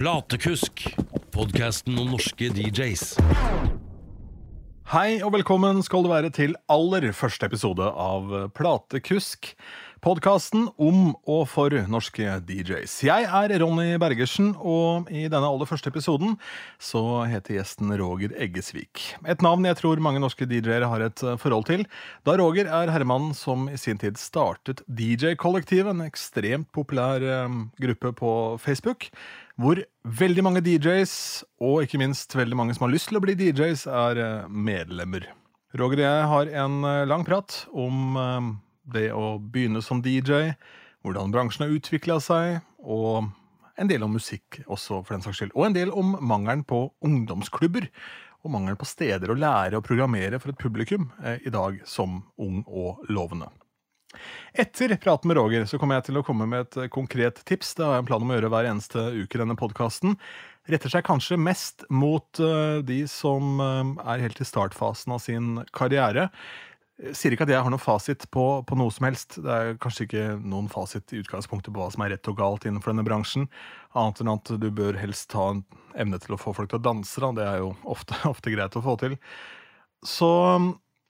Platekusk, podkasten om norske DJs. Hei og velkommen skal du være til aller første episode av Platekusk. Podkasten om og for norske DJs. Jeg er Ronny Bergersen, og i denne aller første episoden så heter gjesten Roger Eggesvik. Et navn jeg tror mange norske DJ-er har et forhold til, da Roger er herremannen som i sin tid startet DJ-kollektivet, en ekstremt populær eh, gruppe på Facebook hvor veldig mange DJs, og ikke minst veldig mange som har lyst til å bli DJs, er eh, medlemmer. Roger og jeg har en eh, lang prat om eh, det å begynne som DJ, hvordan bransjen har utvikla seg, og en del om musikk også, for den saks skyld. Og en del om mangelen på ungdomsklubber, og mangelen på steder å lære å programmere for et publikum i dag som ung og lovende. Etter praten med Roger så kommer jeg til å komme med et eh, konkret tips. Det har jeg en plan om å gjøre hver eneste uke i denne podkasten. Retter seg kanskje mest mot uh, de som uh, er helt i startfasen av sin karriere. Sier ikke at jeg har noen fasit på, på, noe som helst. Det er kanskje ikke noen fasit i utgangspunktet på hva som er rett og galt innenfor denne bransjen, annet enn at du bør helst ha en evne til å få folk til å danse. Da. Det er jo ofte, ofte greit å få til. Så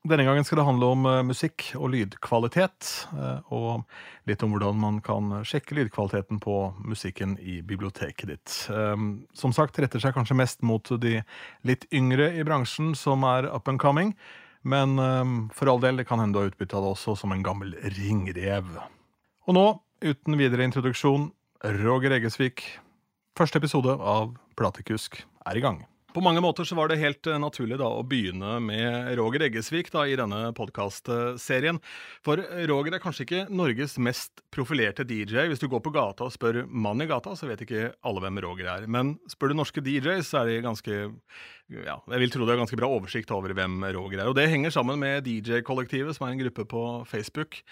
denne gangen skal det handle om uh, musikk og lydkvalitet, uh, og litt om hvordan man kan sjekke lydkvaliteten på musikken i biblioteket ditt. Um, som sagt retter seg kanskje mest mot de litt yngre i bransjen som er up and coming, men um, for all del, det kan hende du har utbytte av det også som en gammel ringrev. Og nå, uten videre introduksjon, Roger Egesvik. Første episode av Platekusk er i gang. På mange måter så var det helt eh, naturlig da å begynne med Roger Eggesvik da, i denne podkastserien. For Roger er kanskje ikke Norges mest profilerte DJ. Hvis du går på gata og spør mann i gata, så vet ikke alle hvem Roger er. Men spør du norske DJs, så er de ganske ja, jeg vil tro det er ganske bra oversikt over hvem Roger er. Og det henger sammen med DJ-kollektivet, som er en gruppe på Facebook.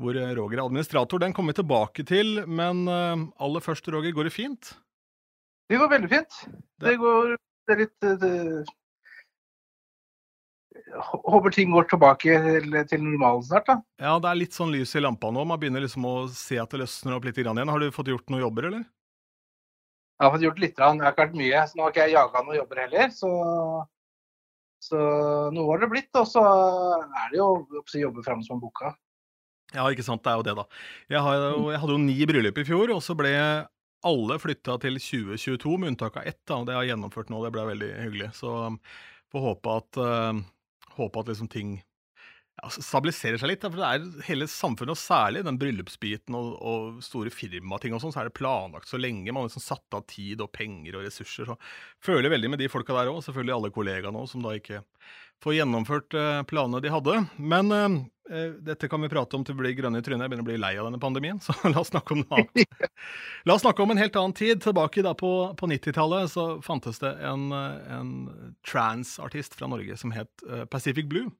Hvor Roger er administrator. Den kommer vi tilbake til, men eh, aller først, Roger, går det fint? Det går veldig fint. Det går det er litt det, Håper ting går tilbake til, til, normalen snart, da. Ja, det er litt sånn lys i lampa nå. Man begynner liksom å se at det løsner opp litt igjen. Har du fått gjort noen jobber, eller? Jeg har fått gjort litt. Jeg har ikke vært mye. Så nå har ikke jeg jaga noen jobber heller. Så, så noe har det blitt. Og så er det jo å jobbe fram som boka. Ja, ikke sant. Det er jo det, da. Jeg, har, jeg hadde jo ni bryllup i fjor, og så ble alle flytta til 2022, med unntak av ett. Da. Det har jeg gjennomført nå, det ble veldig hyggelig. Så um, får håpe at, uh, håpe at liksom ting ja, stabiliserer seg litt. For det er hele samfunnet, og særlig den bryllupsbiten og, og store firmating og sånn, så er det planlagt så lenge. Man har liksom satt av tid og penger og ressurser. Så føler veldig med de folka der òg. Selvfølgelig alle kollegaene òg, som da ikke får gjennomført eh, planene de hadde. Men eh, eh, dette kan vi prate om til vi blir grønne i trynet. Jeg begynner å bli lei av denne pandemien, så la oss snakke om noe annet. La oss snakke om en helt annen tid. Tilbake da på, på 90-tallet så fantes det en, en trans-artist fra Norge som het Pacific Blue.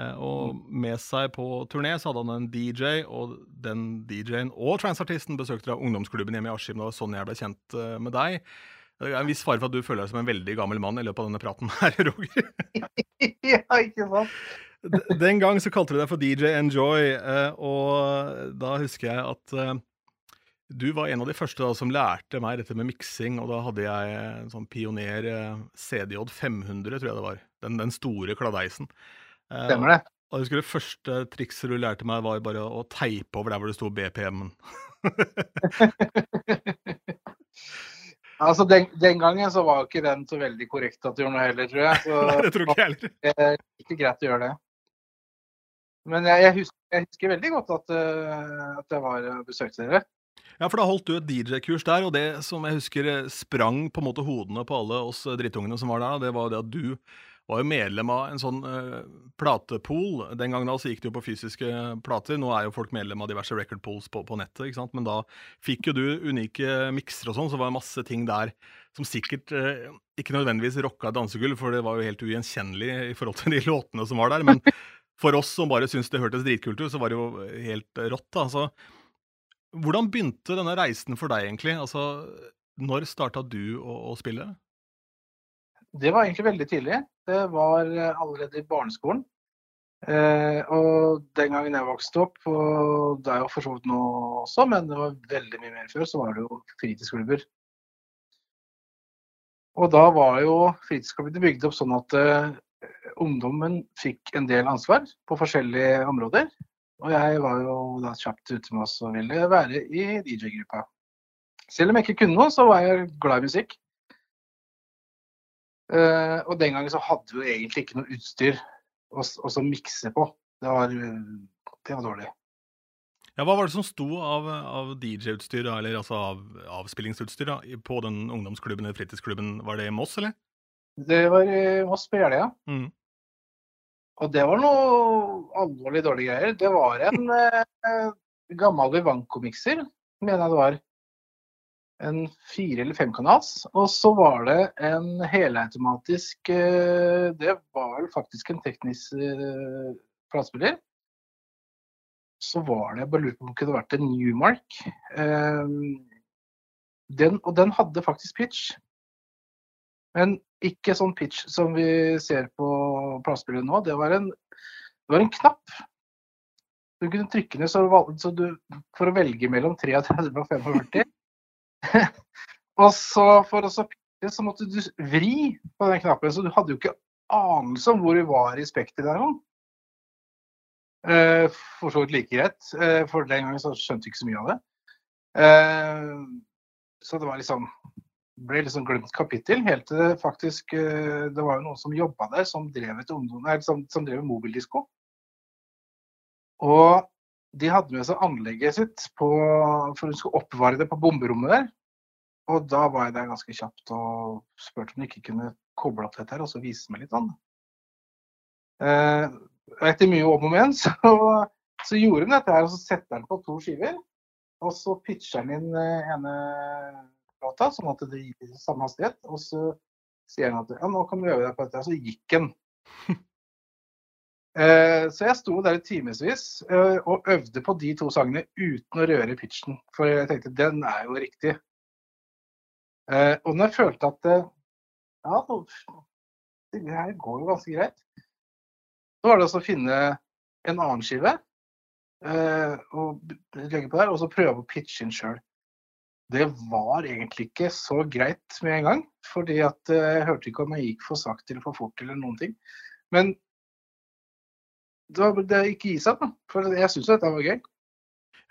Og med seg på turné så hadde han en DJ, og den DJ-en og transartisten besøkte da ungdomsklubben hjemme i Askim. Det var sånn jeg ble kjent med deg. Det er en viss fare for at du føler deg som en veldig gammel mann i løpet av denne praten her, Roger. ja, ikke sant? Den gang så kalte du deg for DJ Enjoy, eh, og da husker jeg at eh, du var en av de første da, som lærte meg dette med miksing, og da hadde jeg en sånn pioner eh, CDJ 500, tror jeg det var. Den, den store kladeisen. Stemmer det. Og jeg husker Det første trikset du lærte meg, var bare å teipe over der hvor det sto BPM-en. Altså, den, den, gangen så var ikke den så veldig korrekt at du gjorde noe heller, tror jeg. Så, Nei, det tror ikke jeg heller. Det er ikke greit å gjøre det. Men jeg, jeg, husker, jeg husker, veldig godt at, uh, at jeg var besøkte dere. Ja, for da holdt du et DJ-kurs der, og det som jeg husker sprang på en måte hodene på alle oss drittungene som var der, det var det at du var jo medlem av en sånn uh, platepool. Den gangen da så gikk det jo på fysiske plater. Nå er jo folk medlem av diverse record pools på, på nettet. ikke sant? Men da fikk jo du unike mikser og sånn, så var det masse ting der som sikkert uh, ikke nødvendigvis rocka dansegulv, for det var jo helt ugjenkjennelig i forhold til de låtene som var der. Men for oss som bare syntes det hørtes dritkult ut, så var det jo helt rått. da, så hvordan begynte denne reisen for deg, egentlig? Altså, når starta du å, å spille? Det var egentlig veldig tidlig. Det var eh, allerede i barneskolen. Eh, og den gangen jeg vokste opp, og det er jo for så vidt nå også, men det var veldig mye mer før, så var det jo fritidsklubber. Og da var jo fritidsklubbene bygd opp sånn at eh, ungdommen fikk en del ansvar på forskjellige områder. Og jeg var jo da kjapt ute med oss og ville være i DJ-gruppa. Selv om jeg ikke kunne noe, så var jeg glad i musikk. Eh, og den gangen så hadde vi jo egentlig ikke noe utstyr å å mikse på. Det var, eh, det var dårlig. Ja, Hva var det som sto av, av DJ-utstyr, eller altså av avspillingsutstyr, da, på den ungdomsklubben eller fritidsklubben? Var det i Moss, eller? Det var i Moss på Jeløya. Mm. Og det var noe alvorlig dårlige greier. Det var en eh, gammel Vivanco-mikser, mener jeg det var. En fire- eller femkanals. Og så var det en helautomatisk eh, Det var vel faktisk en teknisk eh, platespiller. Så var det Jeg bare lurer på om det kunne vært en Newmark. Eh, den, og den hadde faktisk pitch. Men ikke sånn pitch som vi ser på platespillere nå. Det var en, det var en knapp. Du kunne trykke ned så, du, for å velge mellom 33 og 45. og så for å pitche, så måtte du vri på den knappen, så du hadde jo ikke anelse om hvor du var i spekteret der. sånn. Eh, for så vidt like greit, eh, for den gangen så skjønte jeg ikke så mye av det. Eh, så det var liksom ble liksom glemt kapittel, helt til det faktisk eh, Det var jo noen som jobba der, som drev et ungdom, nei, som, som drev mobildisko. Og de hadde med seg anlegget sitt på, for hun skulle oppvare det på bomberommet der. Og da var jeg der ganske kjapt og spurte om de ikke kunne koble opp dette her, og så vise meg litt Sånn. Eh, etter mye om og men, så, så gjorde hun dette her, og så setter han på to skiver. Og så pitcher han inn eh, ene låta, sånn at det gir samme hastighet. Og så sier han at ja, nå kan du øve deg på dette. Og så gikk han. Eh, så jeg sto der i timevis eh, og øvde på de to sangene uten å røre pitchen. For jeg tenkte den er jo riktig. Eh, og når jeg følte at ja, det her går jo ganske greit, så var det altså å finne en annen skive og legge på der, og så prøve å pitche inn sjøl. Det var egentlig ikke så greit med en gang. fordi at jeg hørte ikke om jeg gikk for sakte eller for fort eller noen ting. Men det var det ikke gi seg, da. For jeg syns dette var gøy.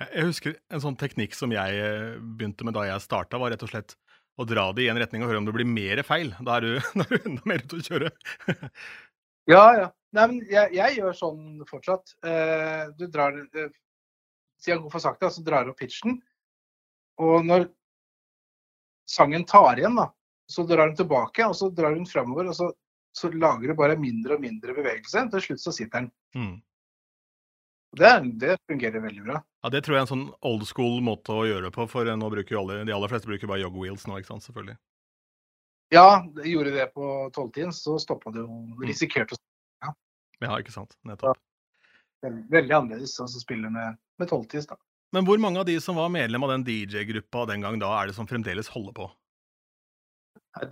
Jeg jeg husker en sånn teknikk som jeg eh, begynte med da jeg starta, var rett og slett å dra det i en retning og høre om det blir mer feil. Da er du, da er du enda mer ute å kjøre. Ja, ja. Nei, men jeg, jeg gjør sånn fortsatt. Eh, du drar eh, Siden jeg går for sakte, så drar du opp pitchen. Og når sangen tar igjen, da, så drar hun tilbake, og så drar hun framover. Og så, så lager du bare mindre og mindre bevegelse. Til slutt så sitter den. Mm. Det, det fungerer veldig bra. Ja, Det tror jeg er en sånn old school måte å gjøre det på, for nå bruker jo alle, de aller fleste bruker bare jog wheels nå, ikke sant, selvfølgelig. Ja, jeg gjorde det på tolvtiden, så stoppa det jo. Risikerte å Ja, ikke sant, nettopp. Ja, veldig annerledes å å spille med, med tolvtids, da. Men hvor mange av de som var medlem av den DJ-gruppa den gang da, er det som fremdeles holder på?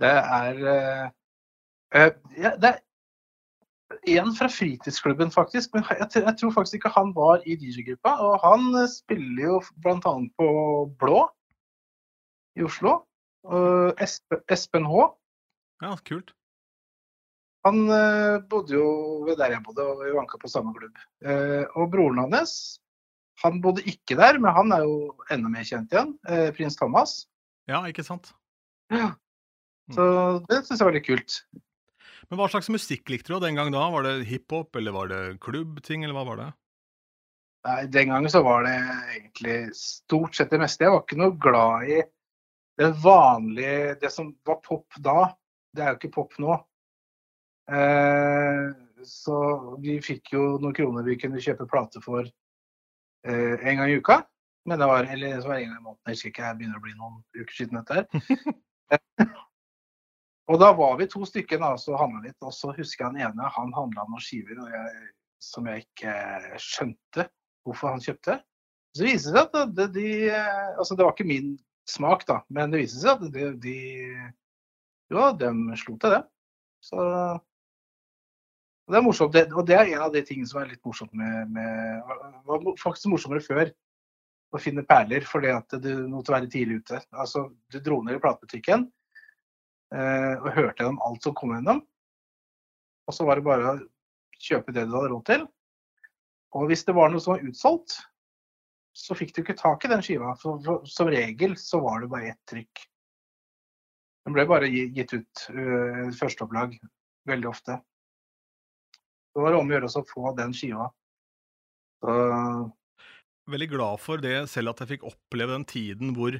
Det er eh, eh, ja, Det er en fra fritidsklubben, faktisk. Men jeg, jeg tror faktisk ikke han var i DJ-gruppa. Og han eh, spiller jo bl.a. på Blå i Oslo. Espen, H. Ja, kult. Han eh, bodde jo ved der jeg bodde, og vi vanka på samme klubb. Eh, og broren hans, han bodde ikke der, men han er jo enda mer kjent igjen. Eh, prins Thomas. Ja, ikke sant? Ja. Så det syns jeg var litt kult. Men hva slags musikk likte du den gang da? Var det hiphop, eller var det klubbting, eller hva var det? Nei, Den gangen så var det egentlig stort sett det meste. Jeg var ikke noe glad i det vanlige Det som var pop da, det er jo ikke pop nå. Eh, så vi fikk jo noen kroner vi kunne kjøpe plate for eh, en gang i uka. Men det var, eller det var en gang i måneden, jeg husker ikke, jeg begynner å bli noen uker siden dette her. og da var vi to stykker da, og handla litt, og så husker jeg den ene han handla noen skiver jeg, som jeg ikke skjønte hvorfor han kjøpte. Så viste det seg at det, de, eh, altså det var ikke min smak, da, men det viste seg at de, de Jo, de slo til det. Så det er morsomt. Det, og det er en av de tingene som er litt morsomt med, med Det var faktisk morsommere før å finne perler, fordi at du måtte være tidlig ute. Altså, du dro ned i platebutikken, eh, og hørte gjennom alt som kom gjennom. Og så var det bare å kjøpe det du hadde råd til. Og hvis det var noe som var utsolgt, så fikk du ikke tak i den skiva. For, som regel så var det bare ett trykk. Den ble bare gitt ut uh, førsteopplag veldig ofte. Det var om å gjøre å få den skiva. Så, Veldig glad for det, selv at jeg fikk oppleve den tiden hvor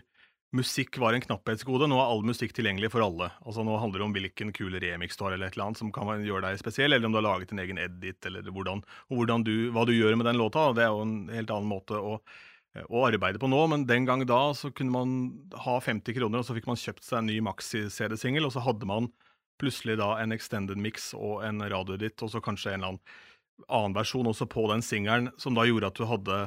musikk var en knapphetsgode. Nå er all musikk tilgjengelig for alle. Altså Nå handler det om hvilken kul remix du har, eller et eller annet som kan gjøre deg spesiell, eller om du har laget en egen edit, eller hvordan, og hvordan du, hva du gjør med den låta. Det er jo en helt annen måte å, å arbeide på nå, men den gang da så kunne man ha 50 kroner, og så fikk man kjøpt seg en ny maxi-CD-singel, og så hadde man plutselig da en extended mix og en radioedit, og så kanskje en eller annen annen versjon også på den singelen, som da gjorde at du hadde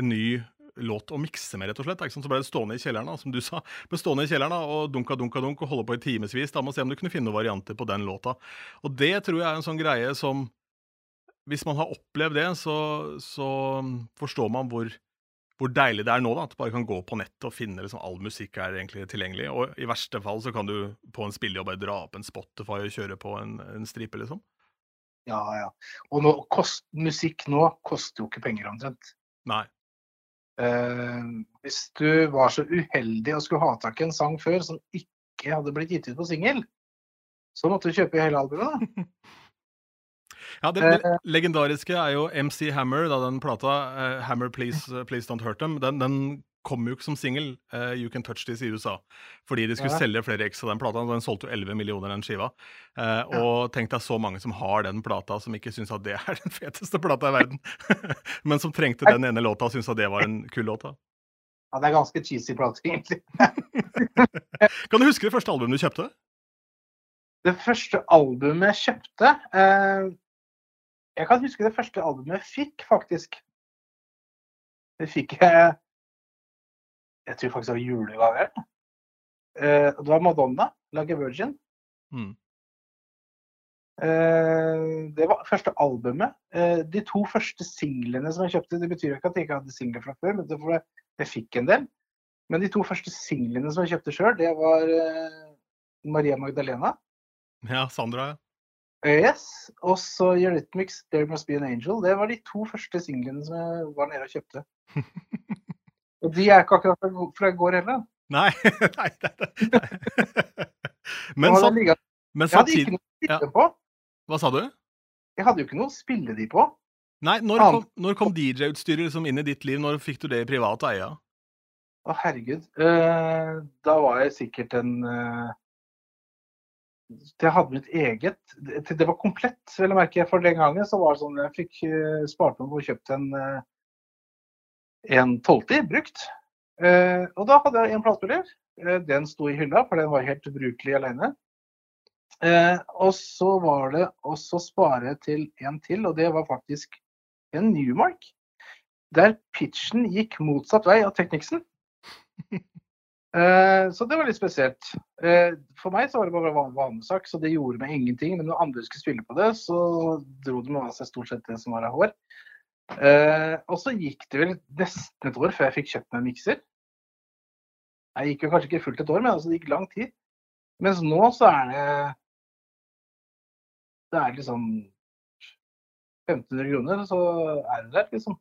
en ny låt å mikse med, rett og slett. Så ble det stående i kjelleren, da, som du sa. Ble stående i kjelleren da, og dunka, dunka, dunk, og holde på i timevis. Da må se om du kunne finne noen varianter på den låta. Og det tror jeg er en sånn greie som Hvis man har opplevd det, så, så forstår man hvor, hvor deilig det er nå, da, at du bare kan gå på nettet og finne liksom, all musikk er egentlig tilgjengelig. Og i verste fall så kan du på en spillejobb bare dra opp en Spotify og kjøre på en, en stripe, liksom. ja, ja. Og nå, kost, musikk nå koster jo ikke penger omtrent. Nei. Eh, hvis du var så uheldig og skulle ha tak i en sang før som ikke hadde blitt gitt ut på singel, så måtte du kjøpe hele albumet. da. Ja, det, det legendariske er jo MC Hammer, da den plata, uh, Hammer Please, eh, Please Don't Hurt Them, den, den kom jo ikke som singel, uh, You Can Touch This i USA, fordi de skulle Ja. selge flere x av den plata. Den solgte jo 11 millioner, den skiva. Eh, og tenk deg så mange som har den plata, som ikke syns at det er den feteste plata i verden, men som trengte den ene låta og syntes at det var en kul låt. da. Ja, det er ganske cheesy plate, egentlig. Kan du huske det første albumet du kjøpte? Det første albumet jeg kjøpte eh, Jeg kan huske det første albumet jeg fikk, faktisk. Det fikk jeg Jeg tror faktisk det var julegave. Eh, det var Madonna, 'Like a Virgin'. Mm. Eh, det var første albumet. Eh, de to første singlene som jeg kjøpte, det betyr ikke at jeg ikke hadde singler fra før, men det var, jeg fikk en del. Men de to første singlene som jeg kjøpte sjøl, det var eh, Maria Magdalena. Ja, Sandra. Yes, og så Eurythmics 'There Must Be An Angel'. Det var de to første singlene som jeg var nede og kjøpte. Og de er ikke akkurat fra i- går heller. Nei, nei, nei, nei. Men, så, men samtidig spille ja. på. Hva sa du? Jeg hadde jo ikke noe å spille de på. Nei, når kom, kom DJ-utstyret liksom inn i ditt liv? Når fikk du det i privat eie? Å, herregud. Eh, da var jeg sikkert en eh, Jeg hadde mitt eget Det, det var komplett, vil jeg merke. For den gangen så var det sånn jeg fikk eh, spart meg og kjøpt en eh, en 12 brukt. Eh, og da hadde jeg en platespiller. Eh, den sto i hylla, for den var helt ubrukelig alene. Eh, og så var det også spare til en til, og det var faktisk en Newmark. Der pitchen gikk motsatt vei av Technicsen. Eh, så det var litt spesielt. Eh, for meg så var det bare van vanesak, så det gjorde meg ingenting. Men når andre skulle spille på det, så dro det med seg stort sett det som var av hår. Eh, og så gikk det vel nesten et år før jeg fikk kjøpt meg en mikser. Jeg gikk jo kanskje ikke fullt et år, men altså det gikk lang tid. Mens nå så er det Det er liksom 1500 kroner, så er det der, liksom.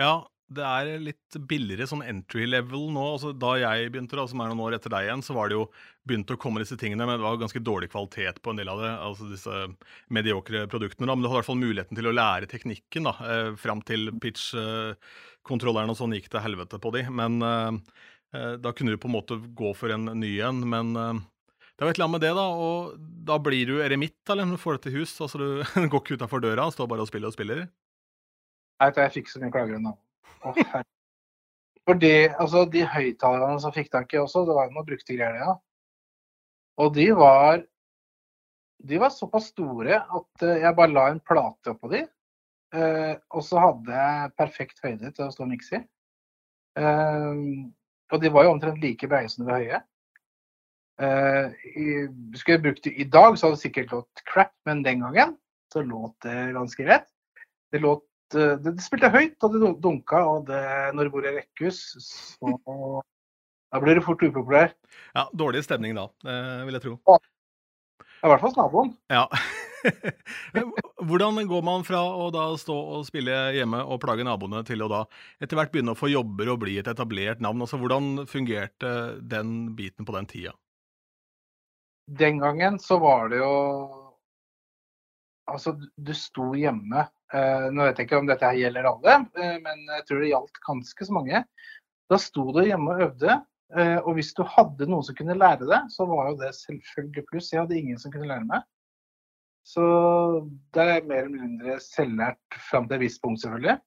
Ja, det er litt billigere sånn entry level nå. Altså, da jeg begynte, da, som er noen år etter deg igjen, så var det jo begynt å komme disse tingene, men det var ganske dårlig kvalitet på en del av det. Altså disse mediokre produktene. Da. Men du hadde i hvert fall muligheten til å lære teknikken da, eh, fram til pitch-kontrolleren og sånn gikk til helvete på de. Men eh, eh, da kunne du på en måte gå for en ny en. Men eh, det jo et eller annet med det, da. Og da blir du eremitt, eller? Du får det til hus. Altså, du går ikke utafor døra, står bare og spiller og spiller. Jeg vet, jeg fikk så mye klager. Å, herre. For det, altså, de høyttalerne som fikk tak i også, det var noe brukte greier, ja. Og de var De var såpass store at eh, jeg bare la en plate oppå de. Eh, og så hadde jeg perfekt høyde til å stå og mikse i. Eh, og de var jo omtrent like breie som de var høye. Eh, i, skulle jeg brukt det i dag, så hadde det sikkert låt crap, men den gangen så låt det ganske greit. Det låt det, det spilte høyt, og det dunka, og det, når du bor i rekkehus, så Da blir du fort upopulær. Ja, Dårlig stemning da, det vil jeg tro. I hvert fall naboen. Ja. Hvordan går man fra å da stå og spille hjemme og plage naboene, til å da etter hvert begynne å få jobber og bli et etablert navn? Altså, Hvordan fungerte den biten på den tida? Den gangen så var det jo Altså, du sto hjemme. Eh, nå vet jeg ikke om dette her gjelder alle, eh, men jeg tror det gjaldt ganske så mange. Da sto du hjemme og øvde. Eh, og hvis du hadde noen som kunne lære det, så var jo det selvfølgelig pluss. Jeg hadde ingen som kunne lære meg. Så det er mer eller mindre selvlært fram til et visst punkt, selvfølgelig.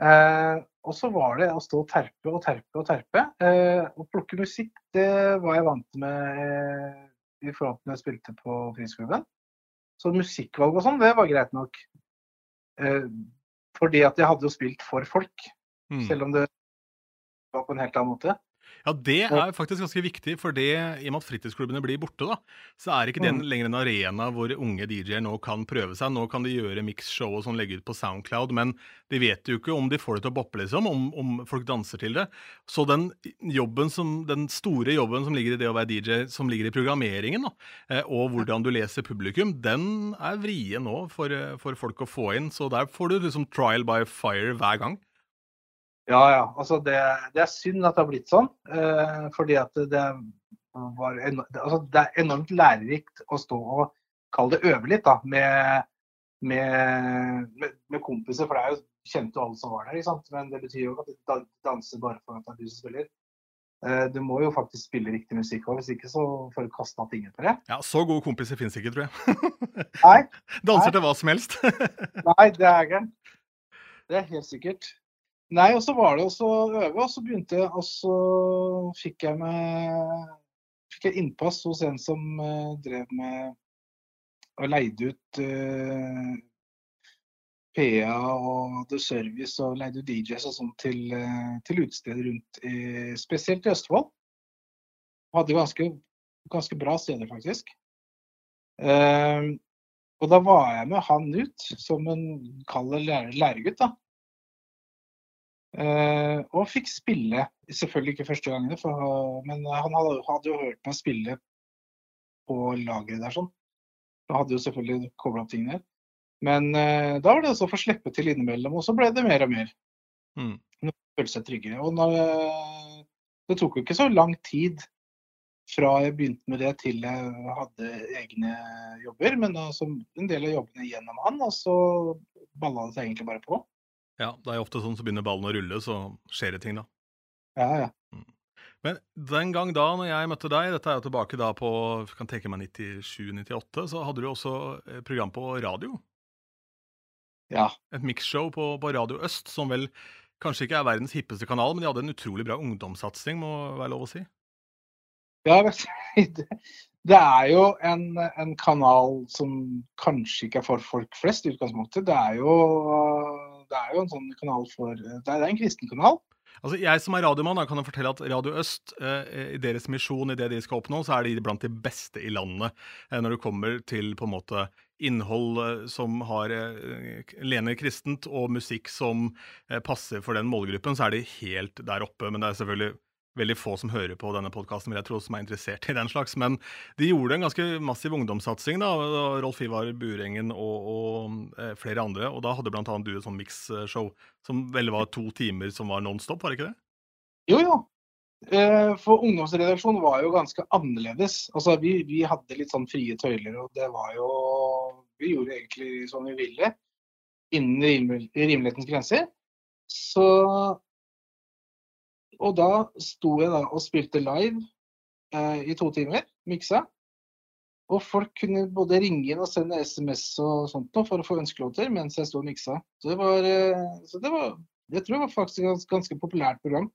Eh, og så var det å stå og terpe og terpe og terpe. Eh, å plukke musikk, det var jeg vant med eh, i forhold til når jeg spilte på Frihetsklubben. Så musikkvalg og sånn, det var greit nok. Eh, fordi at jeg hadde jo spilt for folk, Mm. selv om det var på en helt annen måte. Ja, det er faktisk ganske viktig, for det, i og med at fritidsklubbene blir borte, da, så er ikke det Mm. lenger en arena hvor unge DJ-er nå kan prøve seg. Nå kan de gjøre mix-show og sånn, legge ut på Soundcloud, men de vet jo ikke om de får det til å boppe, liksom, om, om folk danser til det. Så den jobben som, den store jobben som ligger i det å være DJ, som ligger i programmeringen, da, eh, og hvordan du leser publikum, den er vrien nå for, eh, for folk å få inn. Så der får du liksom trial by fire hver gang. Ja, ja. Altså, det, det er synd at det har blitt sånn. Eh, fordi at det, var eno- det- altså, det er enormt lærerikt å stå og kalle det øve litt da, med, med, med, med kompiser. For det er jo kjente alle som var der. ikke sant? Men det betyr jo ikke at du danser bare for at det er du som spiller. Eh, du må jo faktisk spille riktig musikk òg, hvis ikke så får du kasta tinget på det. Ja, Så gode kompiser fins ikke, tror jeg. Nei, Danser Nei. til hva som helst. Nei, det er gærent. Det er helt sikkert. Nei, og så var det å øve, og så begynte jeg, og så fikk jeg med fikk jeg innpass hos en som uh, drev med og leide ut uh, PA og The Service og leide ut DJs og sånn til, uh, til utesteder rundt, i, spesielt i Østfold. Hadde ganske, ganske bra steder, faktisk. Eh, og da var jeg med han ut som en kald læregutt, da. Eh, og fikk spille, selvfølgelig ikke første gangene, for, men han hadde, hadde jo hørt meg spille på lageret der sånn. Da hadde jo selvfølgelig kobla opp ting der. Men uh, da var det altså å få slippe til innimellom, og så ble det mer og mer. Mm. følte seg tryggere. Og når, eh, det tok jo ikke så lang tid fra jeg begynte med det til jeg hadde egne jobber, men altså en del av jobbene gjennom han, og så balla det seg egentlig bare på. Ja, det er ofte sånn så begynner ballen å rulle, så skjer det ting, da. Ja, ja. Men den gang da når jeg møtte deg, dette er jo tilbake da på kan tenke meg 97-98, så hadde du også et program på radio. Ja. Et mixshow på, på Radio Øst, som vel kanskje ikke er verdens hippeste kanal, men de hadde en utrolig bra ungdomssatsing, må være lov å si. Ja, det, det er jo en, en kanal som kanskje ikke er for folk flest i utgangspunktet. Det er jo, det er jo en sånn kanal for Det er, en kristen kanal. Altså, Jeg som er radiomann kan jeg fortelle at Radio Øst, eh, i deres misjon, i det de skal oppnå, så er de blant de beste i landet eh, når det kommer til på en måte innhold eh, som har eh, lener kristent, og musikk som eh, passer for den målgruppen, så er de helt der oppe. Men det er selvfølgelig veldig få som hører på denne podkasten, som er interessert i den slags. Men de gjorde en ganske massiv ungdomssatsing, da. Rolf Ivar Burengen og, og eh, flere andre. Og da hadde blant annet du et sånn mix-show som vel var to timer som var non stop, var det ikke det? Jo, jo. Eh, For ungdomsredaksjonen var jo ganske annerledes. Altså, vi, vi hadde litt sånn frie tøyler, og det var jo Vi gjorde egentlig som vi ville. Innen rimel- rimelighetens grenser. Så Og da sto jeg da og spilte live eh, i to timer, miksa. Og folk kunne både ringe inn og sende SMS og sånt noe for å få ønskelåter mens jeg sto og miksa. Så det var, eh, så det var Jeg tror det var faktisk et ganske, ganske populært program.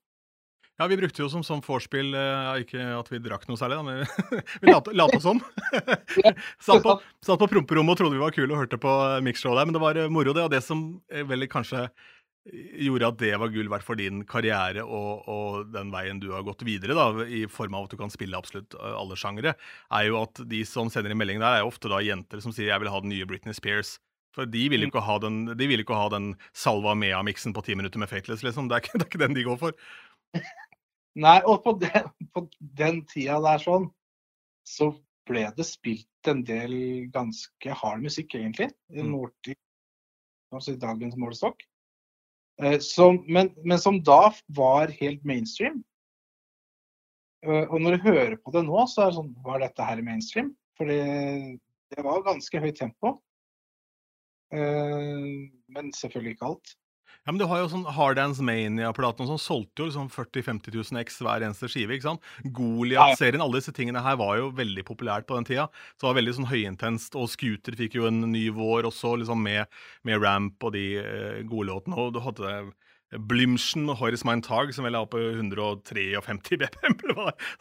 Ja, vi brukte jo som sånn vorspiel eh, Ikke at vi drakk noe særlig, da, men vi oss som. satt, på, satt på promperommet og trodde vi var kule og hørte på mixshowet der. Men det var eh, moro, det. Og det som eh, vel kanskje gjorde at det var gull verdt for din karriere og, og den veien du har gått videre, da, i form av at du kan spille absolutt alle sjangere, er jo at de som sender inn melding der, er jo ofte da jenter som sier 'jeg vil ha den nye Britney Spears'. For de vil jo ikke ha den, de vil ikke ha den Salva Mea-miksen på ti minutter med Fateless, liksom. Det er, ikke, det er ikke den de går for. Nei, og på den, på den tida der sånn, så ble det spilt en del ganske hard musikk, egentlig. I Mm. nåtid, altså i dagens målestokk. Eh, som, men, men som da var helt mainstream. Eh, og når du hører på det nå, så er det sånn Var dette her mainstream? For det, var ganske høyt tempo. Eh, men selvfølgelig ikke alt. Ja, men Du har jo sånn Hard Dance Mania-platen som solgte jo liksom 40 000-50 000 X hver eneste skive. ikke sant? Goliat-serien, alle disse tingene her var jo veldig populært på den tida. Så det var veldig sånn høyintenst, og Scooter fikk jo en ny vår også, liksom med, med Ramp og de eh, gode låtene. Og du hadde Blymsen og Horace Mein Tag, som vel er oppe i 153 BPM.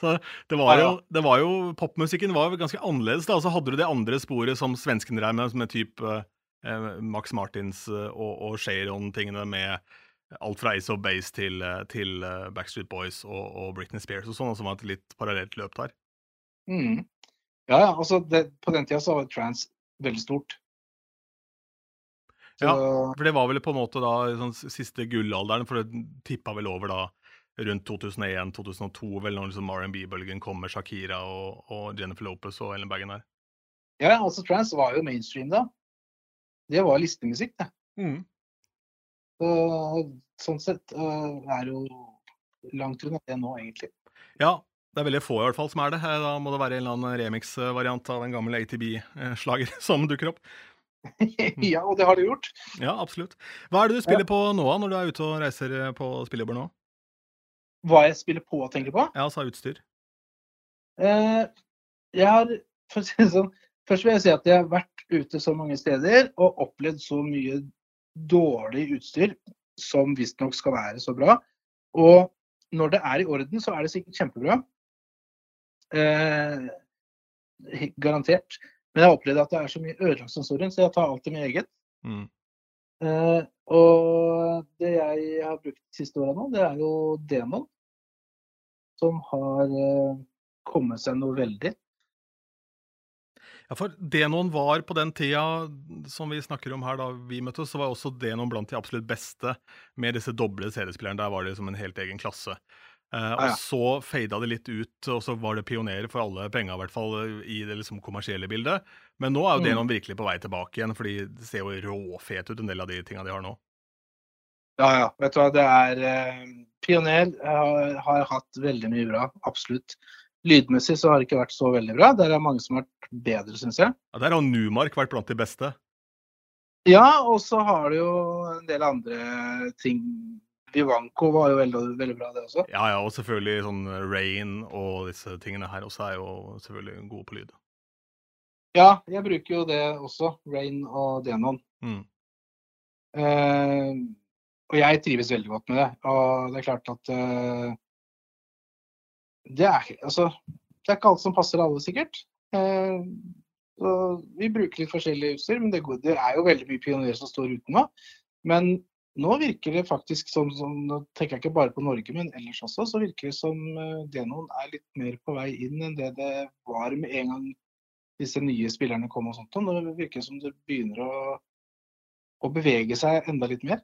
Så det var jo, det var jo Popmusikken var ganske annerledes. da, Så hadde du det andre sporet som svensken drev med, som er type eh, Max Martins eh, og, og Sharon-tingene med alt fra Ace of Base til, eh, til eh, Backstreet Boys og, og Britney Spears og sånn, som var et litt parallelt løp der. Mm. Ja, ja. Altså, det, på den tida så var trans veldig stort. Så, Ja. For det var vel på en måte da sånn siste gullalderen, for det tippa vel over da rundt 2001-2002, vel når liksom R&B-bølgen kom med Shakira og, og Jennifer Lopez og Ellen Baggen der. ja, altså trans var jo mainstream da. Det var listemusikk, det. Så, sånn sett er er jo langt unna det nå, egentlig. Ja, det er veldig få i hvert fall som er det. Eh, Da må det være en eller annen remix-variant av den gamle ATB-slager som dukker opp. ja, og det har det gjort. Ja, absolutt. Hva er det du spiller på nå, når du er ute og reiser eh, på spillejobber nå? Hva jeg spiller på og tenker på? Ja, altså utstyr. Eh, jeg har, for å si det sånn, først vil jeg si at jeg har vært ute så mange steder og opplevd så mye dårlig utstyr som visstnok skal være så bra. Og når det er i orden, så er det sikkert kjempebra. Eh, garantert. Men jeg har opplevd at det er så mye ødelagt så jeg tar alltid med eget. Mm. Eh, og det jeg har brukt de siste åra nå, det er jo Demon. Som har eh, kommet seg noe veldig. Ja, for Denon var på den tida som vi snakker om her, da vi møttes, så var også Denon blant de absolutt beste med disse doble CD-spillerne. Der var det som en helt egen klasse. Eh, og Ah, ja. så fada det litt ut, og så var det pionerer for alle penga, i hvert fall i det liksom kommersielle bildet. Men nå er jo Mm. Denon virkelig på vei tilbake igjen, fordi det ser jo råfet ut, en del av de tinga de har nå. Ja, ja. Vet du hva, det er eh, Pioner har, har hatt veldig mye bra. Absolutt. Lydmessig så har det ikke vært så veldig bra. Der er mange som har vært bedre, syns jeg. Ja, Der har Numark vært blant de beste. Ja, og så har det jo en del andre ting. Vivanko var jo veldig, veldig bra, det også. Ja, ja, og selvfølgelig sånn Rain og disse tingene her også er jo selvfølgelig gode på lyd. Ja, jeg bruker jo det også. Rain og Denon. Mm. Eh, og jeg trives veldig godt med det. Og det er klart at eh, det, er, altså, det er ikke alt som passer alle, sikkert. Eh, vi bruker litt forskjellig utstyr, men det, går, det er jo veldig mye pionerer som står uten nå. Men nå virker det faktisk som, som Nå tenker jeg ikke bare på Norge, men ellers også, så virker det som eh, Denon er litt mer på vei inn enn det det var med en gang disse nye spillerne kom og sånt. Nå virker det som det begynner å, å bevege seg enda litt mer.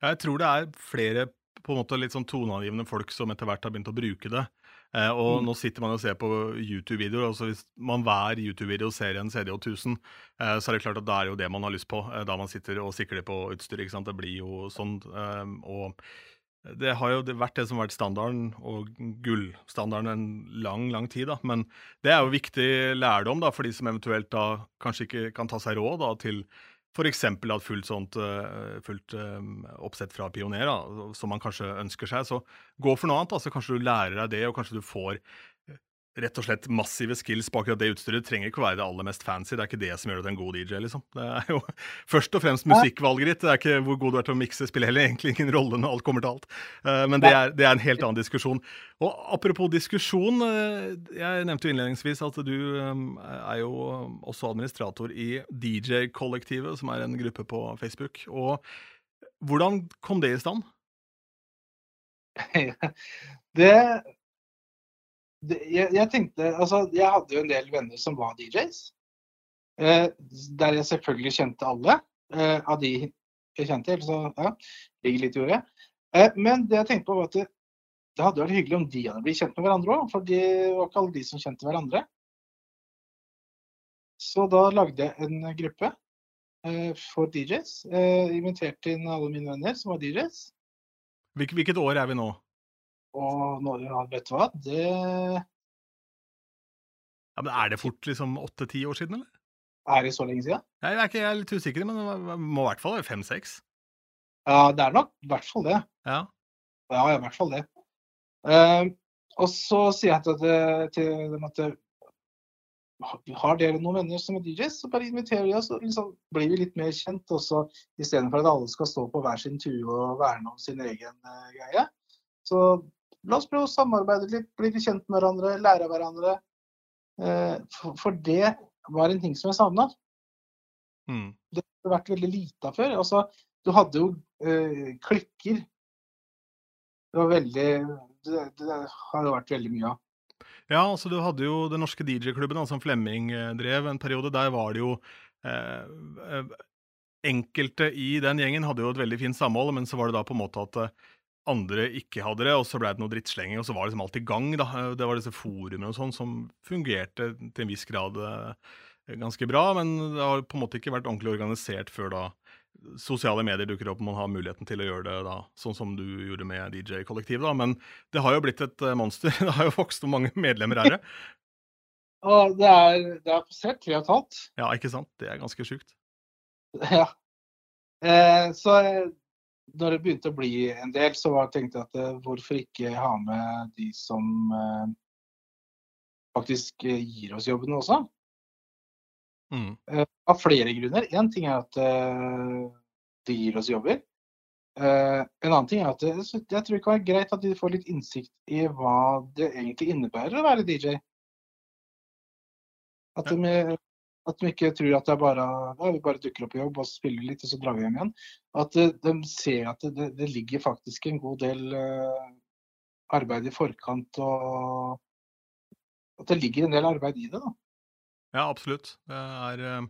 Ja, Jeg tror det er flere på en måte litt sånn toneangivende folk som etter hvert har begynt å bruke det. Eh, og Mm. nå sitter man og ser på YouTube-videoer. altså Hvis man hver YouTube-video ser en CD og 1000, eh, så er det klart at det er jo det man har lyst på eh, da man sitter og sikler på utstyr. ikke sant? Det blir jo sånn. Og det har jo vært det som har vært standarden, og gullstandarden, en lang, lang tid. da, Men det er jo viktig lærdom da, for de som eventuelt da kanskje ikke kan ta seg råd da, til f.eks. et fullt, sånt, eh, fullt eh, oppsett fra Pioner, da, som man kanskje ønsker seg. Så gå for noe annet. Altså, Kanskje du lærer deg det, og kanskje du får rett og slett massive skills på akkurat det utstyret. Trenger ikke å være det aller mest fancy. Det er ikke det som gjør deg til en god DJ. liksom. Det er jo først og fremst musikkvalget ditt. Det er ikke hvor god du er til å mikse. Spiller heller egentlig ingen rolle når alt kommer til alt. Eh, Men det er, det er en helt annen diskusjon. Og apropos diskusjon, eh, jeg nevnte jo innledningsvis at du eh, er jo også administrator i DJ-kollektivet, som er en gruppe på Facebook. Og hvordan kom det i stand? det, jeg, jeg tenkte Altså, jeg hadde jo en del venner som var DJs. Eh, der jeg selvfølgelig kjente alle eh, av de jeg kjente. Så ja, ligger litt i ordet. Eh, men det jeg tenkte på, var at det, det hadde vært hyggelig om de hadde blitt kjent med hverandre òg, for det var ikke alle de som kjente hverandre. Så da lagde jeg en gruppe eh, for DJs. Eh, inviterte inn alle mine venner som var DJs. Hvilket, hvilket år er vi nå? Og nå, ja, vet du hva, det Ja, men Er det fort liksom åtte-ti år siden, eller? er det så lenge siden. Jeg er, ikke, jeg er litt usikker, men det må i hvert fall være fem-seks. Ja, det er nok i hvert fall det. Ja. Ja, i hvert fall det. Uh, og så sier jeg til, til dem at har dere noen venner som er DJs, så bare inviterer vi oss, og liksom blir vi litt mer kjent. også Istedenfor at alle skal stå på hver sin tue og verne om sin egen uh, greie. Så la oss prøve å samarbeide litt, bli kjent med hverandre, lære av hverandre. Uh, for, det var en ting som jeg savna. Mm. Det har vært veldig lite av før. Altså, du hadde jo uh, klikker. Det var veldig det, det har vært veldig mye av. Ja, altså du hadde jo den norske DJ-klubben som Flemming eh, drev en periode. Der var det jo eh, eh, Enkelte i den gjengen hadde jo et veldig fint samhold, men så var det da på en måte at eh, andre ikke hadde det, og så ble det noe drittslenging, og så var det liksom alt i gang. da. Det var disse forumene og sånn som fungerte til en viss grad ganske bra, men det har på en måte ikke vært ordentlig organisert før da sosiale medier dukker opp, man har muligheten til å gjøre det da, sånn som du gjorde med DJ-kollektivet. da, Men det har jo blitt et eh, monster. Det har jo vokst. Hvor mange medlemmer er det? Og det er, det er passert tre og et halvt. Ja, ikke sant? Det er ganske sjukt. Ja. Eh, så når det begynte å bli en del, så var, tenkte jeg at eh, hvorfor ikke ha med de som eh, faktisk eh, gir oss jobbene også? Mm. Av flere grunner. Én ting er at de gir oss jobber. En annen ting er at jeg tror det kan være greit at de får litt innsikt i hva det egentlig innebærer å være DJ. At de, at de ikke tror at det er bare ja, vi bare dukker opp på jobb og spiller litt, og så drar vi hjem igjen. At de ser at det, det ligger faktisk en god del arbeid i forkant, og at det ligger en del arbeid i det. da. Ja, absolutt. Det er, eh,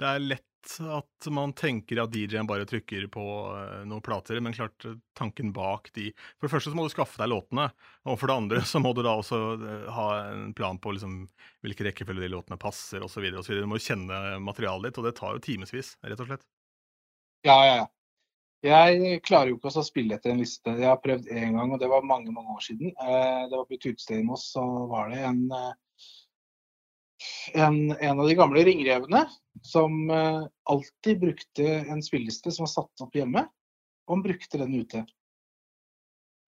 det er lett at man tenker at DJ-en bare trykker på uh, noen plater, men klart eh, tanken bak de For det første så må du skaffe deg låtene, og for det andre så må du da også uh, ha en plan på liksom, hvilke rekkefølge de låtene passer osv. Du må kjenne materialet ditt, og det tar jo timevis, rett og slett. Ja, ja, ja. Jeg klarer jo ikke å spille etter en liste. Jeg har prøvd én gang, og det var mange mange år siden. Det var på et utested i Moss, så var det en en, en, av de gamle ringrevene som uh, alltid brukte en spilleliste som var satt opp hjemme, og han brukte den ute.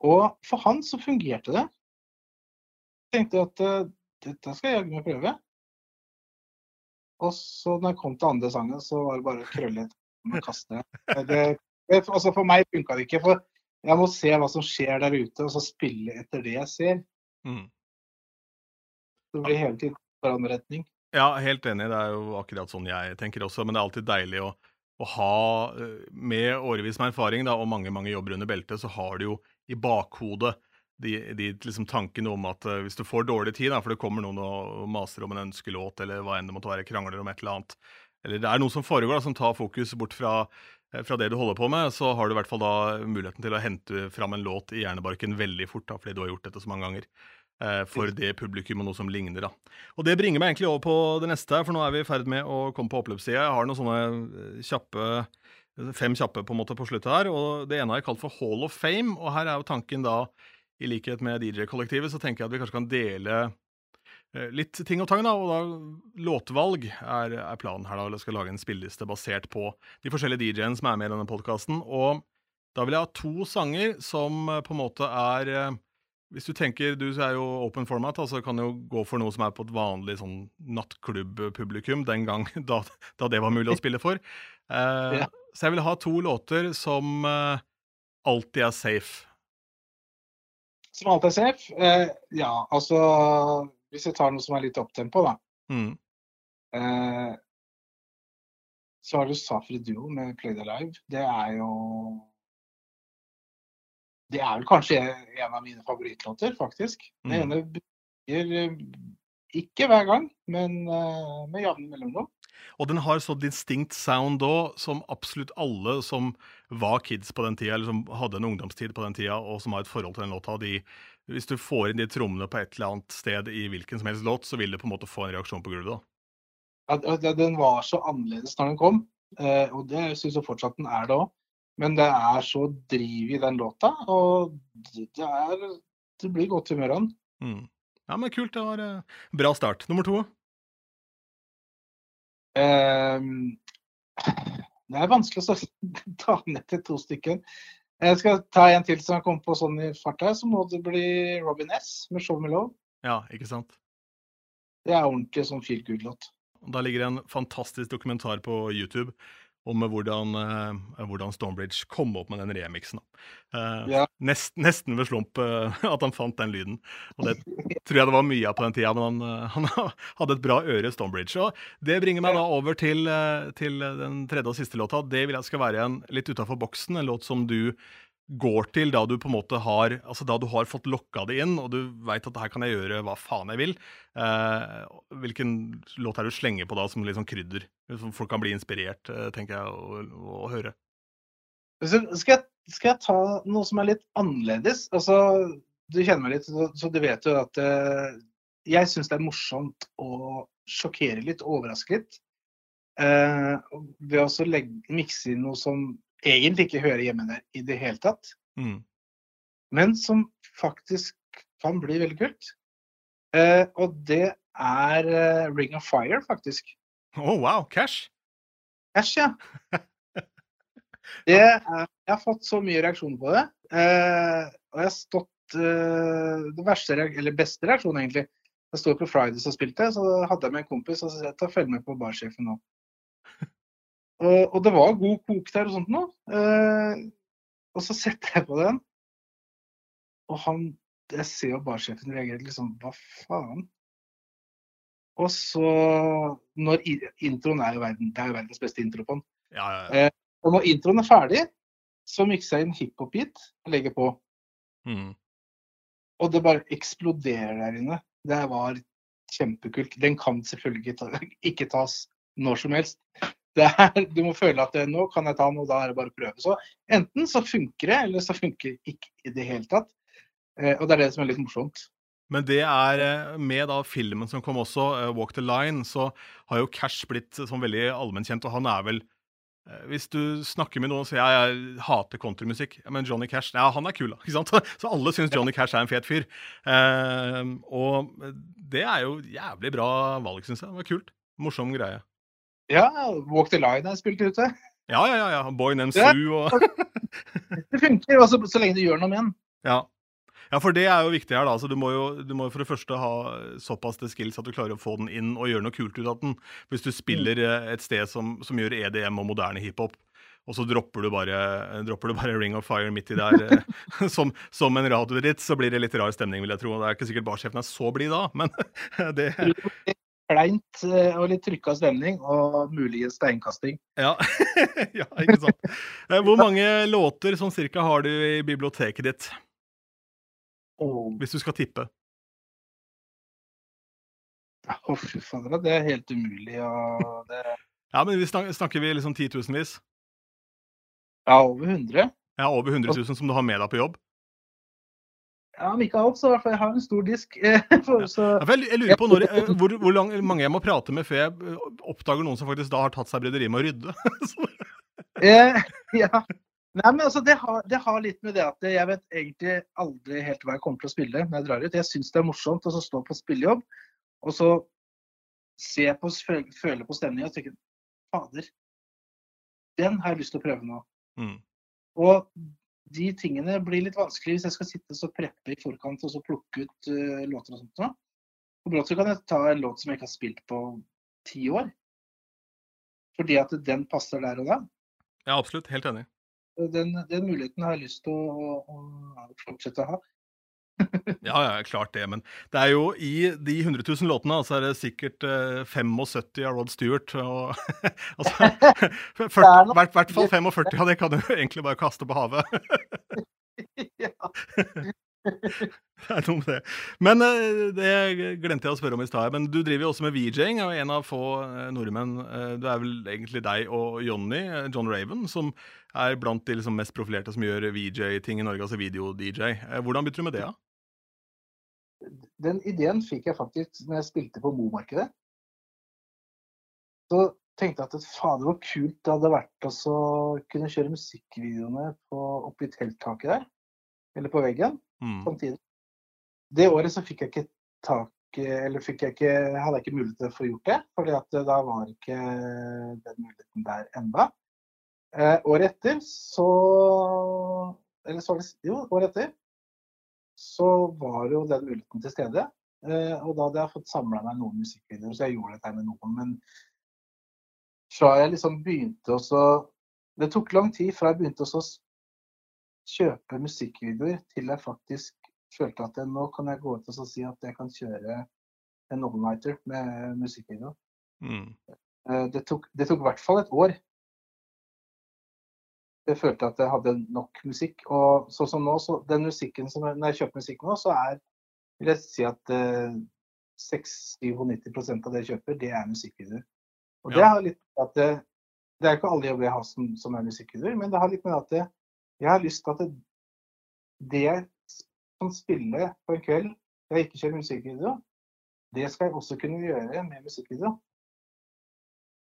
Og for han så fungerte det. Jeg tenkte at uh, dette skal jeg jaggu meg prøve. Og så når jeg kom til andre sangen, så var det bare å krølle og kaste. Det, det, altså for meg funka det ikke. For jeg må se hva som skjer der ute, og så spille etter det jeg ser. Mm. Det blir hele tiden retning. Ja, helt enig. Det er jo akkurat sånn jeg tenker også. Men det er alltid deilig å, å ha, eh, med årevis med erfaring da, og mange mange jobber under beltet, så har du jo i bakhodet de, de liksom tankene om at uh, hvis du får dårlig tid, da, for det kommer noen og maser om en ønskelåt, eller hva enn det måtte være, krangler om et eller annet, eller det er noe som foregår da, som tar fokus bort fra, eh, fra det du holder på med, så har du i hvert fall da muligheten til å hente fram en låt i hjernebarken veldig fort, da, fordi du har gjort dette så mange ganger. Eh, for det publikum og noe som ligner. da. Og Det bringer meg egentlig over på det neste, for nå er vi i ferd med å komme på oppløpssida. Jeg har noen sånne eh, kjappe, fem kjappe på en måte på sluttet her. og Det ene har jeg kalt for Hall of Fame. og Her er jo tanken da, i likhet med DJ-kollektivet, så tenker jeg at vi kanskje kan dele eh, litt ting og tang. da, og da Låtvalg er, er planen her. da, Jeg skal lage en spilleliste basert på de forskjellige DJ-ene som er med i denne podkasten. Og da vil jeg ha to sanger som på en måte er hvis du tenker, du er jo open format, altså kan jo gå for noe som er på et vanlig sånn nattklubb-publikum, den gang da, da, det var mulig å spille for. Uh, ja. Så jeg vil ha to låter som uh, alltid er safe. Som alltid er safe? Uh, ja, altså Hvis jeg tar noe som er litt opptempo, da. Mm. Så har du Safri Duo med Play the Live. Det er jo det er vel kanskje en av mine favorittlåter, faktisk. Den mm. ene bruker eh, ikke hver gang, men uh, med jevne mellomrom. Og den har så distinct sound òg, som absolutt alle som var kids på den tida, eller som hadde en ungdomstid på den tida, og som har et forhold til den låta, de hvis du får inn de trommene på et eller annet sted i hvilken som helst låt, så vil du på en måte få en reaksjon på gulvet. at den var så annerledes når den kom, eh, og det syns jeg fortsatt den er det òg. Men det er så driv i den låta, og det, er Det blir godt humør av den. Mm. Ja, men kult. Det var eh, bra start. Nummer to? Ehm, det er vanskelig å ta ned til to stykker. Jeg skal ta en til som kom på sånn i farta, så må det bli Robin S. med 'Show Me Love'. Ja, ikke sant? Det er ordentlig sånn feel good-låt. Da ligger det en fantastisk dokumentar på YouTube om hvordan, eh, hvordan Stonebridge kom opp med den remixen. Eh, Ja. nest, nesten ved slump eh, at han fant den lyden. Og det tror jeg det var mye av på den tida, men han, han hadde et bra øre, Stonebridge. Og det bringer meg da over til, til den tredje og siste låta. Det vil jeg skal være en litt utafor boksen, en låt som du går til da du på en måte har altså da du har fått lokka det inn, og du veit at her kan jeg gjøre hva faen jeg vil. Eh, hvilken låt er det du slenger på da som litt sånn krydder? Som folk kan bli inspirert, eh, tenker jeg, å, å høre. Skal jeg, skal jeg ta noe som er litt annerledes? Altså, du kjenner meg litt, så, du vet jo at eh, jeg syns det er morsomt å sjokkere litt, overraske litt. Eh, ved å legge, mikse inn noe som egentlig ikke hører hjemme der i det hele tatt. Mm. men som faktisk kan bli veldig kult. Eh, og det er eh, Ring of Fire, faktisk. Oh, wow, cash! Cash, ja. Det er, jeg har fått så mye reaksjoner på det. Eh, og jeg har stått eh, Det verste, eller beste reaksjonen, egentlig. Jeg sto på Fridays og spilte, så hadde jeg med en kompis og så sa jeg, ta følg med på barsjefen nå. Og, det var god kok der og sånt noe. Eh, og så setter jeg på den, og han Jeg ser jo barsjefen reagerer liksom Hva faen? Og så Når introen er jo verden, det er jo verdens beste intro på den. Ja, ja, ja. Og når introen er ferdig, så mikser jeg inn hiphop-beat og legger på. Mm. Og det bare eksploderer der inne. Det var kjempekult. Den kan selvfølgelig ikke tas når som helst. Er, du må føle at nå kan jeg ta og da er det bare å prøve. Så enten så funker det, eller så funker det ikke i det hele tatt. Eh, og det er det som er litt morsomt. Men det er eh, med da filmen som kom også, eh, 'Walk the Line', så har jo Cash blitt sånn veldig allmennkjent, og han er vel eh, Hvis du snakker med noen og sier jeg, jeg hater countrymusikk, men Johnny Cash Ja, han er kul, da. ikke sant? Så alle syns Johnny Cash er en fet fyr. Eh, og det er jo jævlig bra valg, syns jeg. Det var kult. Morsom greie. Ja, Walk the Line er spilt ute. Ja, ja, ja. ja. Boy Named Ja. Sue og Det funker, altså, så lenge du gjør noe med den. Ja. ja, for det er jo viktig her, da. Altså, du, må jo, du må jo for det første ha såpass til skills at du klarer å få den inn og gjøre noe kult ut av den. Hvis du spiller eh, et sted som, som gjør EDM og moderne hiphop, og så dropper du bare, dropper du bare Ring of Fire midt i der eh, som, som en radioditt, så blir det litt rar stemning, vil jeg tro. Det er ikke sikkert barsjefen er så blid da, men det Kleint eh, og litt trykka stemning, og muligens steinkasting. Ja. ja, ikke sant. Eh, Hvor mange låter sånn cirka har du i biblioteket ditt, hvis du skal tippe? Å, fy fader, det er helt umulig. å det Ja, men vi snakker, snakker vi liksom titusenvis? Ja, over 100. Ja, over 100 000 som du har med deg på jobb? Ja, om ikke alt, så i hvert fall jeg har en stor disk. eh, for- Så, Ja, jeg, lurer på når, eh, hvor, hvor lang, mange jeg må prate med før jeg eh, oppdager noen som faktisk da har tatt seg bryderiet med å rydde. Så- eh, ja. Nei, men altså, det har, det har litt med det at jeg vet egentlig aldri helt hva jeg kommer til å spille når jeg drar ut. Jeg syns det er morsomt å så stå på spillejobb, og så se på, føle på stemninga og tenke Fader, den har jeg lyst til å prøve nå. Mm. Og de tingene blir litt vanskelig hvis jeg skal sitte og preppe i forkant og så plukke ut uh, låter og sånt. Da. På brått så kan jeg ta en låt som jeg ikke har spilt på ti år. Fordi at den passer der og da. Ja, absolutt. Helt enig. Den, den muligheten har jeg lyst til å, å, å fortsette å ha. Ja, ja, klart det. Men det er jo i de 100 000 låtene så er det sikkert eh, 75 av Rod Stewart. Og, altså, 40, Det er nok- hvert, hvert fall 45 av det kan du egentlig bare kaste på havet. ja. Det er noe med det. Men eh, det glemte jeg å spørre om i stad. Men du driver jo også med VJ-ing, og en av få eh, nordmenn. Du Det er vel egentlig deg og Johnny, eh, John Raven, som er blant de liksom mest profilerte som gjør VJ-ting i Norge, altså video-DJ. Eh, Hvordan begynte du med det? da? den ideen fikk jeg faktisk når jeg spilte på Momarkedet. Så tenkte jeg at fader, hvor kult det hadde vært å kunne kjøre musikkvideoene på, oppi telttaket der. Eller på veggen Mm. samtidig. Det året så fikk jeg ikke tak eller fikk jeg ikke, hadde jeg ikke mulighet til å få gjort det, fordi at da var ikke den muligheten der enda. Eh, året etter så Eller så var det Jo, året etter så var jo den muligheten til stede. Eh, og da hadde jeg fått samla meg noen musikkvideoer, så jeg gjorde dette med noen. Men fra jeg liksom begynte å Det tok lang tid fra jeg begynte å kjøpe musikkvideoer til jeg faktisk følte at nå kan jeg gå ut og si at jeg kan kjøre en all-nighter med musikkvideo. Mm. Eh, Det tok, det tok i hvert fall et år. Jeg følte at jeg hadde nok musikk. Og sånn som nå, så den musikken som Når jeg kjøper musikk nå, så er vil jeg si at eh, 96-97 av det jeg kjøper, det er musikkvideoer. Og det har litt at det, det er ikke alle jobber jeg har som, som er musikkvideoer, men det har litt med at det, jeg har lyst til at det, det jeg kan spille på en kveld jeg ikke kjører musikkvideo, det skal jeg også kunne gjøre med musikkvideo.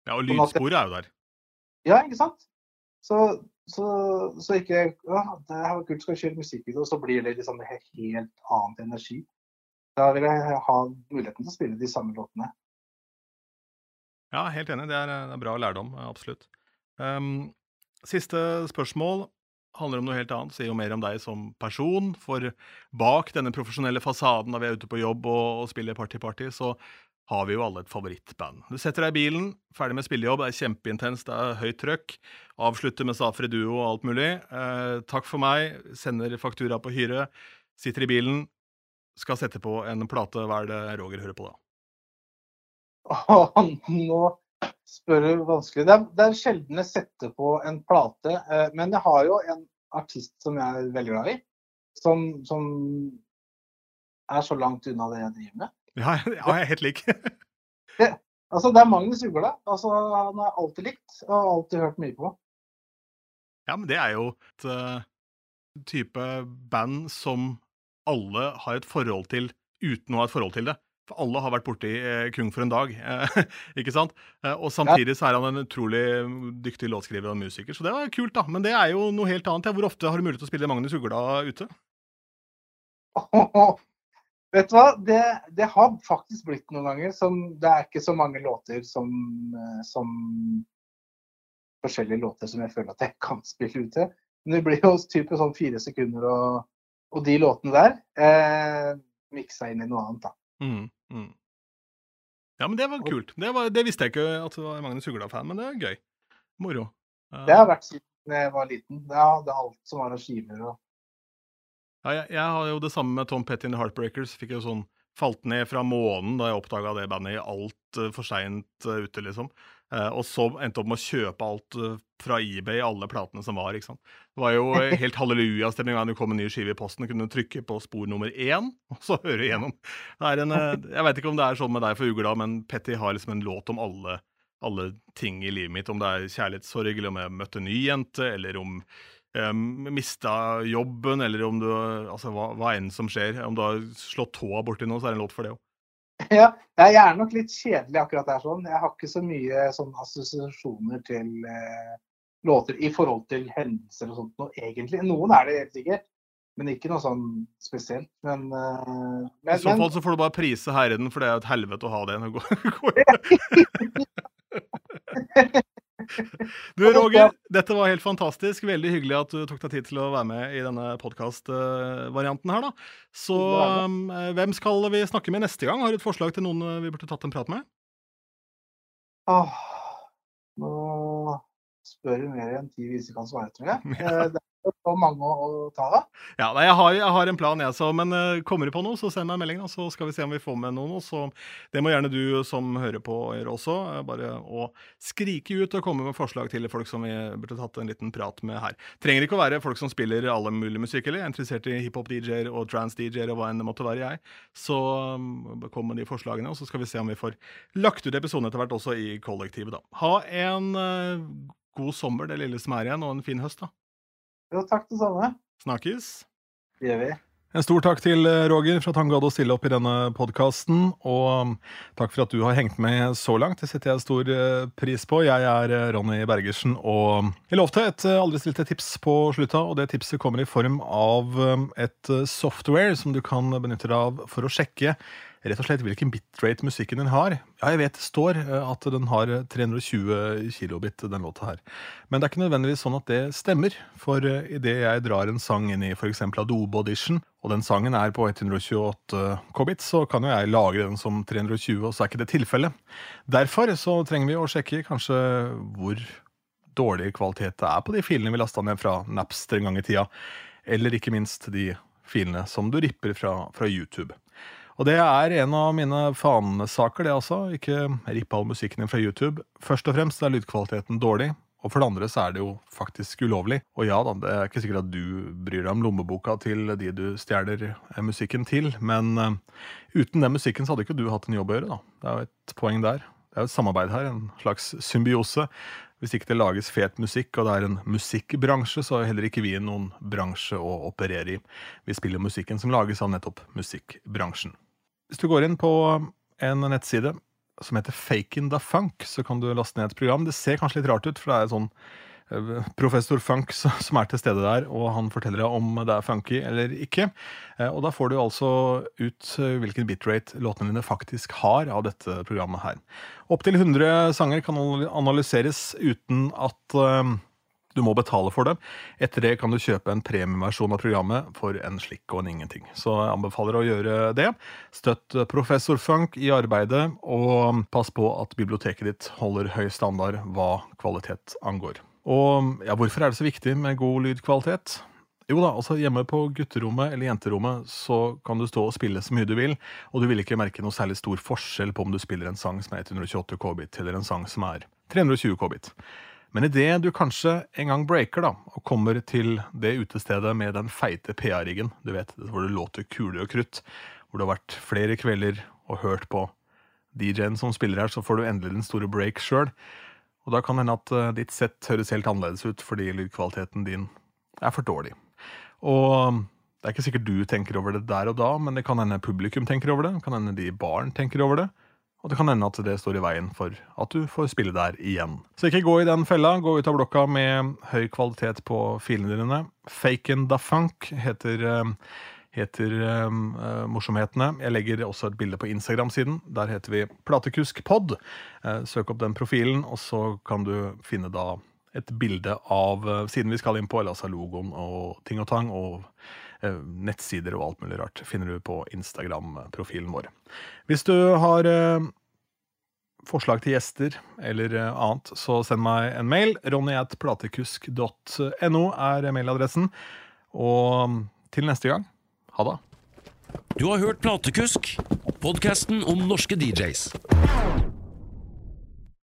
Ja, og Sånn lydsporet er jo der. Ja, ikke sant? Så, så, så ikke ja, det her var kult, skal jeg kjøre musikkvideo, så blir det liksom en helt annet energi. Da vil jeg ha muligheten til å spille de samme låtene. Ja, helt enig. Det er, det er bra lærdom, absolutt. Um, siste spørsmål handler om noe helt annet. Sier jo mer om deg som person. For bak denne profesjonelle fasaden når vi er ute på jobb og, og spiller party-party, så har vi jo alle et favorittband. Du setter deg i bilen, ferdig med spillejobb, det er kjempeintenst, det er høyt trøkk. Avslutter med Safri Duo og alt mulig. Eh, takk for meg, sender faktura på hyre. Sitter i bilen, skal sette på en plate. Hva er det Roger hører på da? Oh, nå spør du vanskelig. Det er, det er sjelden jeg setter på en plate, eh, men jeg har jo en artist som jeg er veldig glad i, som, som er så langt unna det jeg driver med. Ja, ja jeg er helt lik. Altså, det er Magnus Ugla. Altså, han har alltid likt og alltid hørt mye på. Ja, men det er jo et uh, type band som alle har et forhold til uten å ha et forhold til det. For alle har vært borti uh, Kung for en dag, uh, ikke sant? og samtidig så er han en utrolig dyktig låtskriver og musiker, så det var kult, da. Men det er jo noe helt annet. Ja. Hvor ofte har du mulighet til å spille Magnus Ugla ute? Vet du hva, det, det, har faktisk blitt noen ganger. Som, det er ikke så mange låter som, som Forskjellige låter som jeg føler at jeg kan spille ute. Men det blir jo type sånn fire sekunder og, og de låtene der eh, miksa inn i noe annet, da. Mm, mm. Ja, men det var kult. Det, var, det visste jeg ikke at det var Magnus Ugla-fan, men det er gøy. Moro. Uh, Det har vært siden jeg var liten. Ja, det er alt som var av skiver og Ja, jeg, jeg har jo det samme med Tom Petty and the Heartbreakers. Fikk jo sånn Falt ned fra månen da jeg oppdaga det bandet i altfor uh, seint uh, ute, liksom. Uh, og så endte opp med å kjøpe alt uh, fra eBay, alle platene som var. ikke sant? Det var jo helt hallelujastemning hver gang det kom en ny skive i posten. Du kunne trykke på spor nummer én, og så høre igjennom. Det en, uh, jeg vet ikke om det er sånn med deg for Ugla, men Petty har liksom en låt om alle, alle ting i livet mitt. Om det er kjærlighetssorg, eller om jeg møtte en ny jente, eller om um, mista jobben, eller om du Altså hva, hva, enn som skjer. Om du har slått tåa borti noe, så er det en låt for det òg. Ja, jeg er nok litt kjedelig akkurat der sånn. Jeg har ikke så mye sånn assosiasjoner til eh, låter i forhold til hendelser og sånt noe, egentlig. Noen er det helt sikkert, men ikke noe sånn spesielt. Men, eh, men I så fall så får du bare prise herren, for det er et helvete å ha det. Du, Roger, dette var helt fantastisk. Veldig hyggelig at du tok deg tid til å være med i denne podkastvarianten her, da. Så um, hvem skal vi snakke med neste gang? Har du et forslag til noen vi burde tatt en prat med? Åh, nå spør du mer enn ti viser kan svare, tror jeg. Ja. Så mange å, ta av. Ja, nei, jeg, har, jeg har en plan, jeg, så, men uh, kommer du på noe, så send meg en melding, da, så skal vi se om vi får med noen. Så det må gjerne du som hører på gjøre også. Bare å skrike ut og komme med forslag til folk som vi burde tatt en liten prat med her. Trenger ikke å være folk som spiller alle mulige musikk, eller er interessert i hiphop-DJ-er og trans-DJ-er og hva enn det måtte være, jeg. Så um, kom med de forslagene, og så skal vi se om vi får lagt ut episoden etter hvert også i kollektivet, da. Ha en uh, god sommer, det lille som er igjen, og en fin høst, da. Jo, takk det samme. Snakkes. Det gjør vi. En stor takk til eh, Roger for at han gadd å stille opp i denne podkasten. Og um, takk for at du har hengt med så langt. Det setter jeg stor eh, pris på. Jeg er eh, Ronny Bergersen, og um, jeg lovte et aldri stilte tips på slutta. Og det tipset kommer i form av um, et software som du kan benytte deg av for å sjekke rett og slett hvilken bitrate musikken din har. Ja, jeg vet det står eh, at den har 320 kilobit, den låta her. Men det er ikke nødvendigvis sånn at det stemmer. For eh, idet jeg drar en sang inn i f.eks. Adobe Audition, og den sangen er på 128 kbit, så kan jo jeg lagre den som 320, og så er ikke det tilfellet. Derfor så trenger vi å sjekke kanskje hvor dårlig kvalitet det er på de filene vi lasta ned fra Napster en gang i tida. Eller ikke minst de filene som du ripper fra, fra YouTube. Og det er en av mine fanesaker, det altså. Ikke ripp all musikken din fra YouTube. Først og fremst er lydkvaliteten dårlig. Og for det andre så er det jo faktisk ulovlig. Og ja da, det er ikke sikkert at du bryr deg om lommeboka til de du stjeler eh, musikken til, men uh, uten den musikken så hadde ikke du hatt en jobb å gjøre, da. Det er jo et poeng der. Det er jo et samarbeid her, en slags symbiose. Hvis ikke det lages fet musikk, og det er en musikkbransje, så er heller ikke vi noen bransje å operere i. Vi spiller musikken som lages av nettopp musikkbransjen. Hvis du går inn på en nettside som heter Faken the Funk, så kan du laste ned et program. Det ser kanskje litt rart ut, for det er sånn eh, professor Funk som er til stede der, og han forteller deg om det er funky eller ikke. Eh, og da får du altså ut eh, hvilken bitrate låtene dine faktisk har av dette programmet her. Opptil 100 sanger kan analyseres uten at du må betale for det. Etter det kan du kjøpe en premieversjon av programmet for en slikk og en ingenting. Så jeg anbefaler å gjøre det. Støtt Professor Funk i arbeidet, og pass på at biblioteket ditt holder høy standard hva kvalitet angår. Og ja, hvorfor er det så viktig med god lydkvalitet? Jo da, altså Hjemme på gutterommet eller jenterommet så kan du stå og spille så mye du vil, og du vil ikke merke noe særlig stor forskjell på om du spiller en sang som er 128 kbit, eller en sang som er 320 kbit. Men idet du kanskje en gang breaker da, og kommer til det utestedet med den feite PA-riggen, du vet, hvor det låter kuler og krutt, hvor du har vært flere kvelder og hørt på DJ-en som spiller her, så får du endelig den store break sjøl. Og da kan det hende at eh, ditt sett høres helt annerledes ut fordi lydkvaliteten din er for dårlig. Og det er ikke sikkert du tenker over det der og da, men det kan hende publikum tenker over det. Det kan hende de barn tenker over det. Og det kan hende at det står i veien for at du får spille der igjen. Så ikke gå i den fella. Gå ut av blokka med høy kvalitet på filene dine. Faken da funk heter, eh, heter uh, morsomhetene. Jeg legger også et bilde på Instagram-siden. Der heter vi Platekuskpod. Søk opp den profilen, og så kan du finne da et bilde av siden vi skal inn på, eller altså logoen og ting og tang. og nettsider og alt mulig rart finner du på Instagram-profilen vår. Hvis du har eh, forslag til gjester eller eh, annet, så send meg en mail. ronny.platekusk.no er mailadressen. Og til neste gang, ha det. Du har hørt Platekusk, podkasten om norske DJs.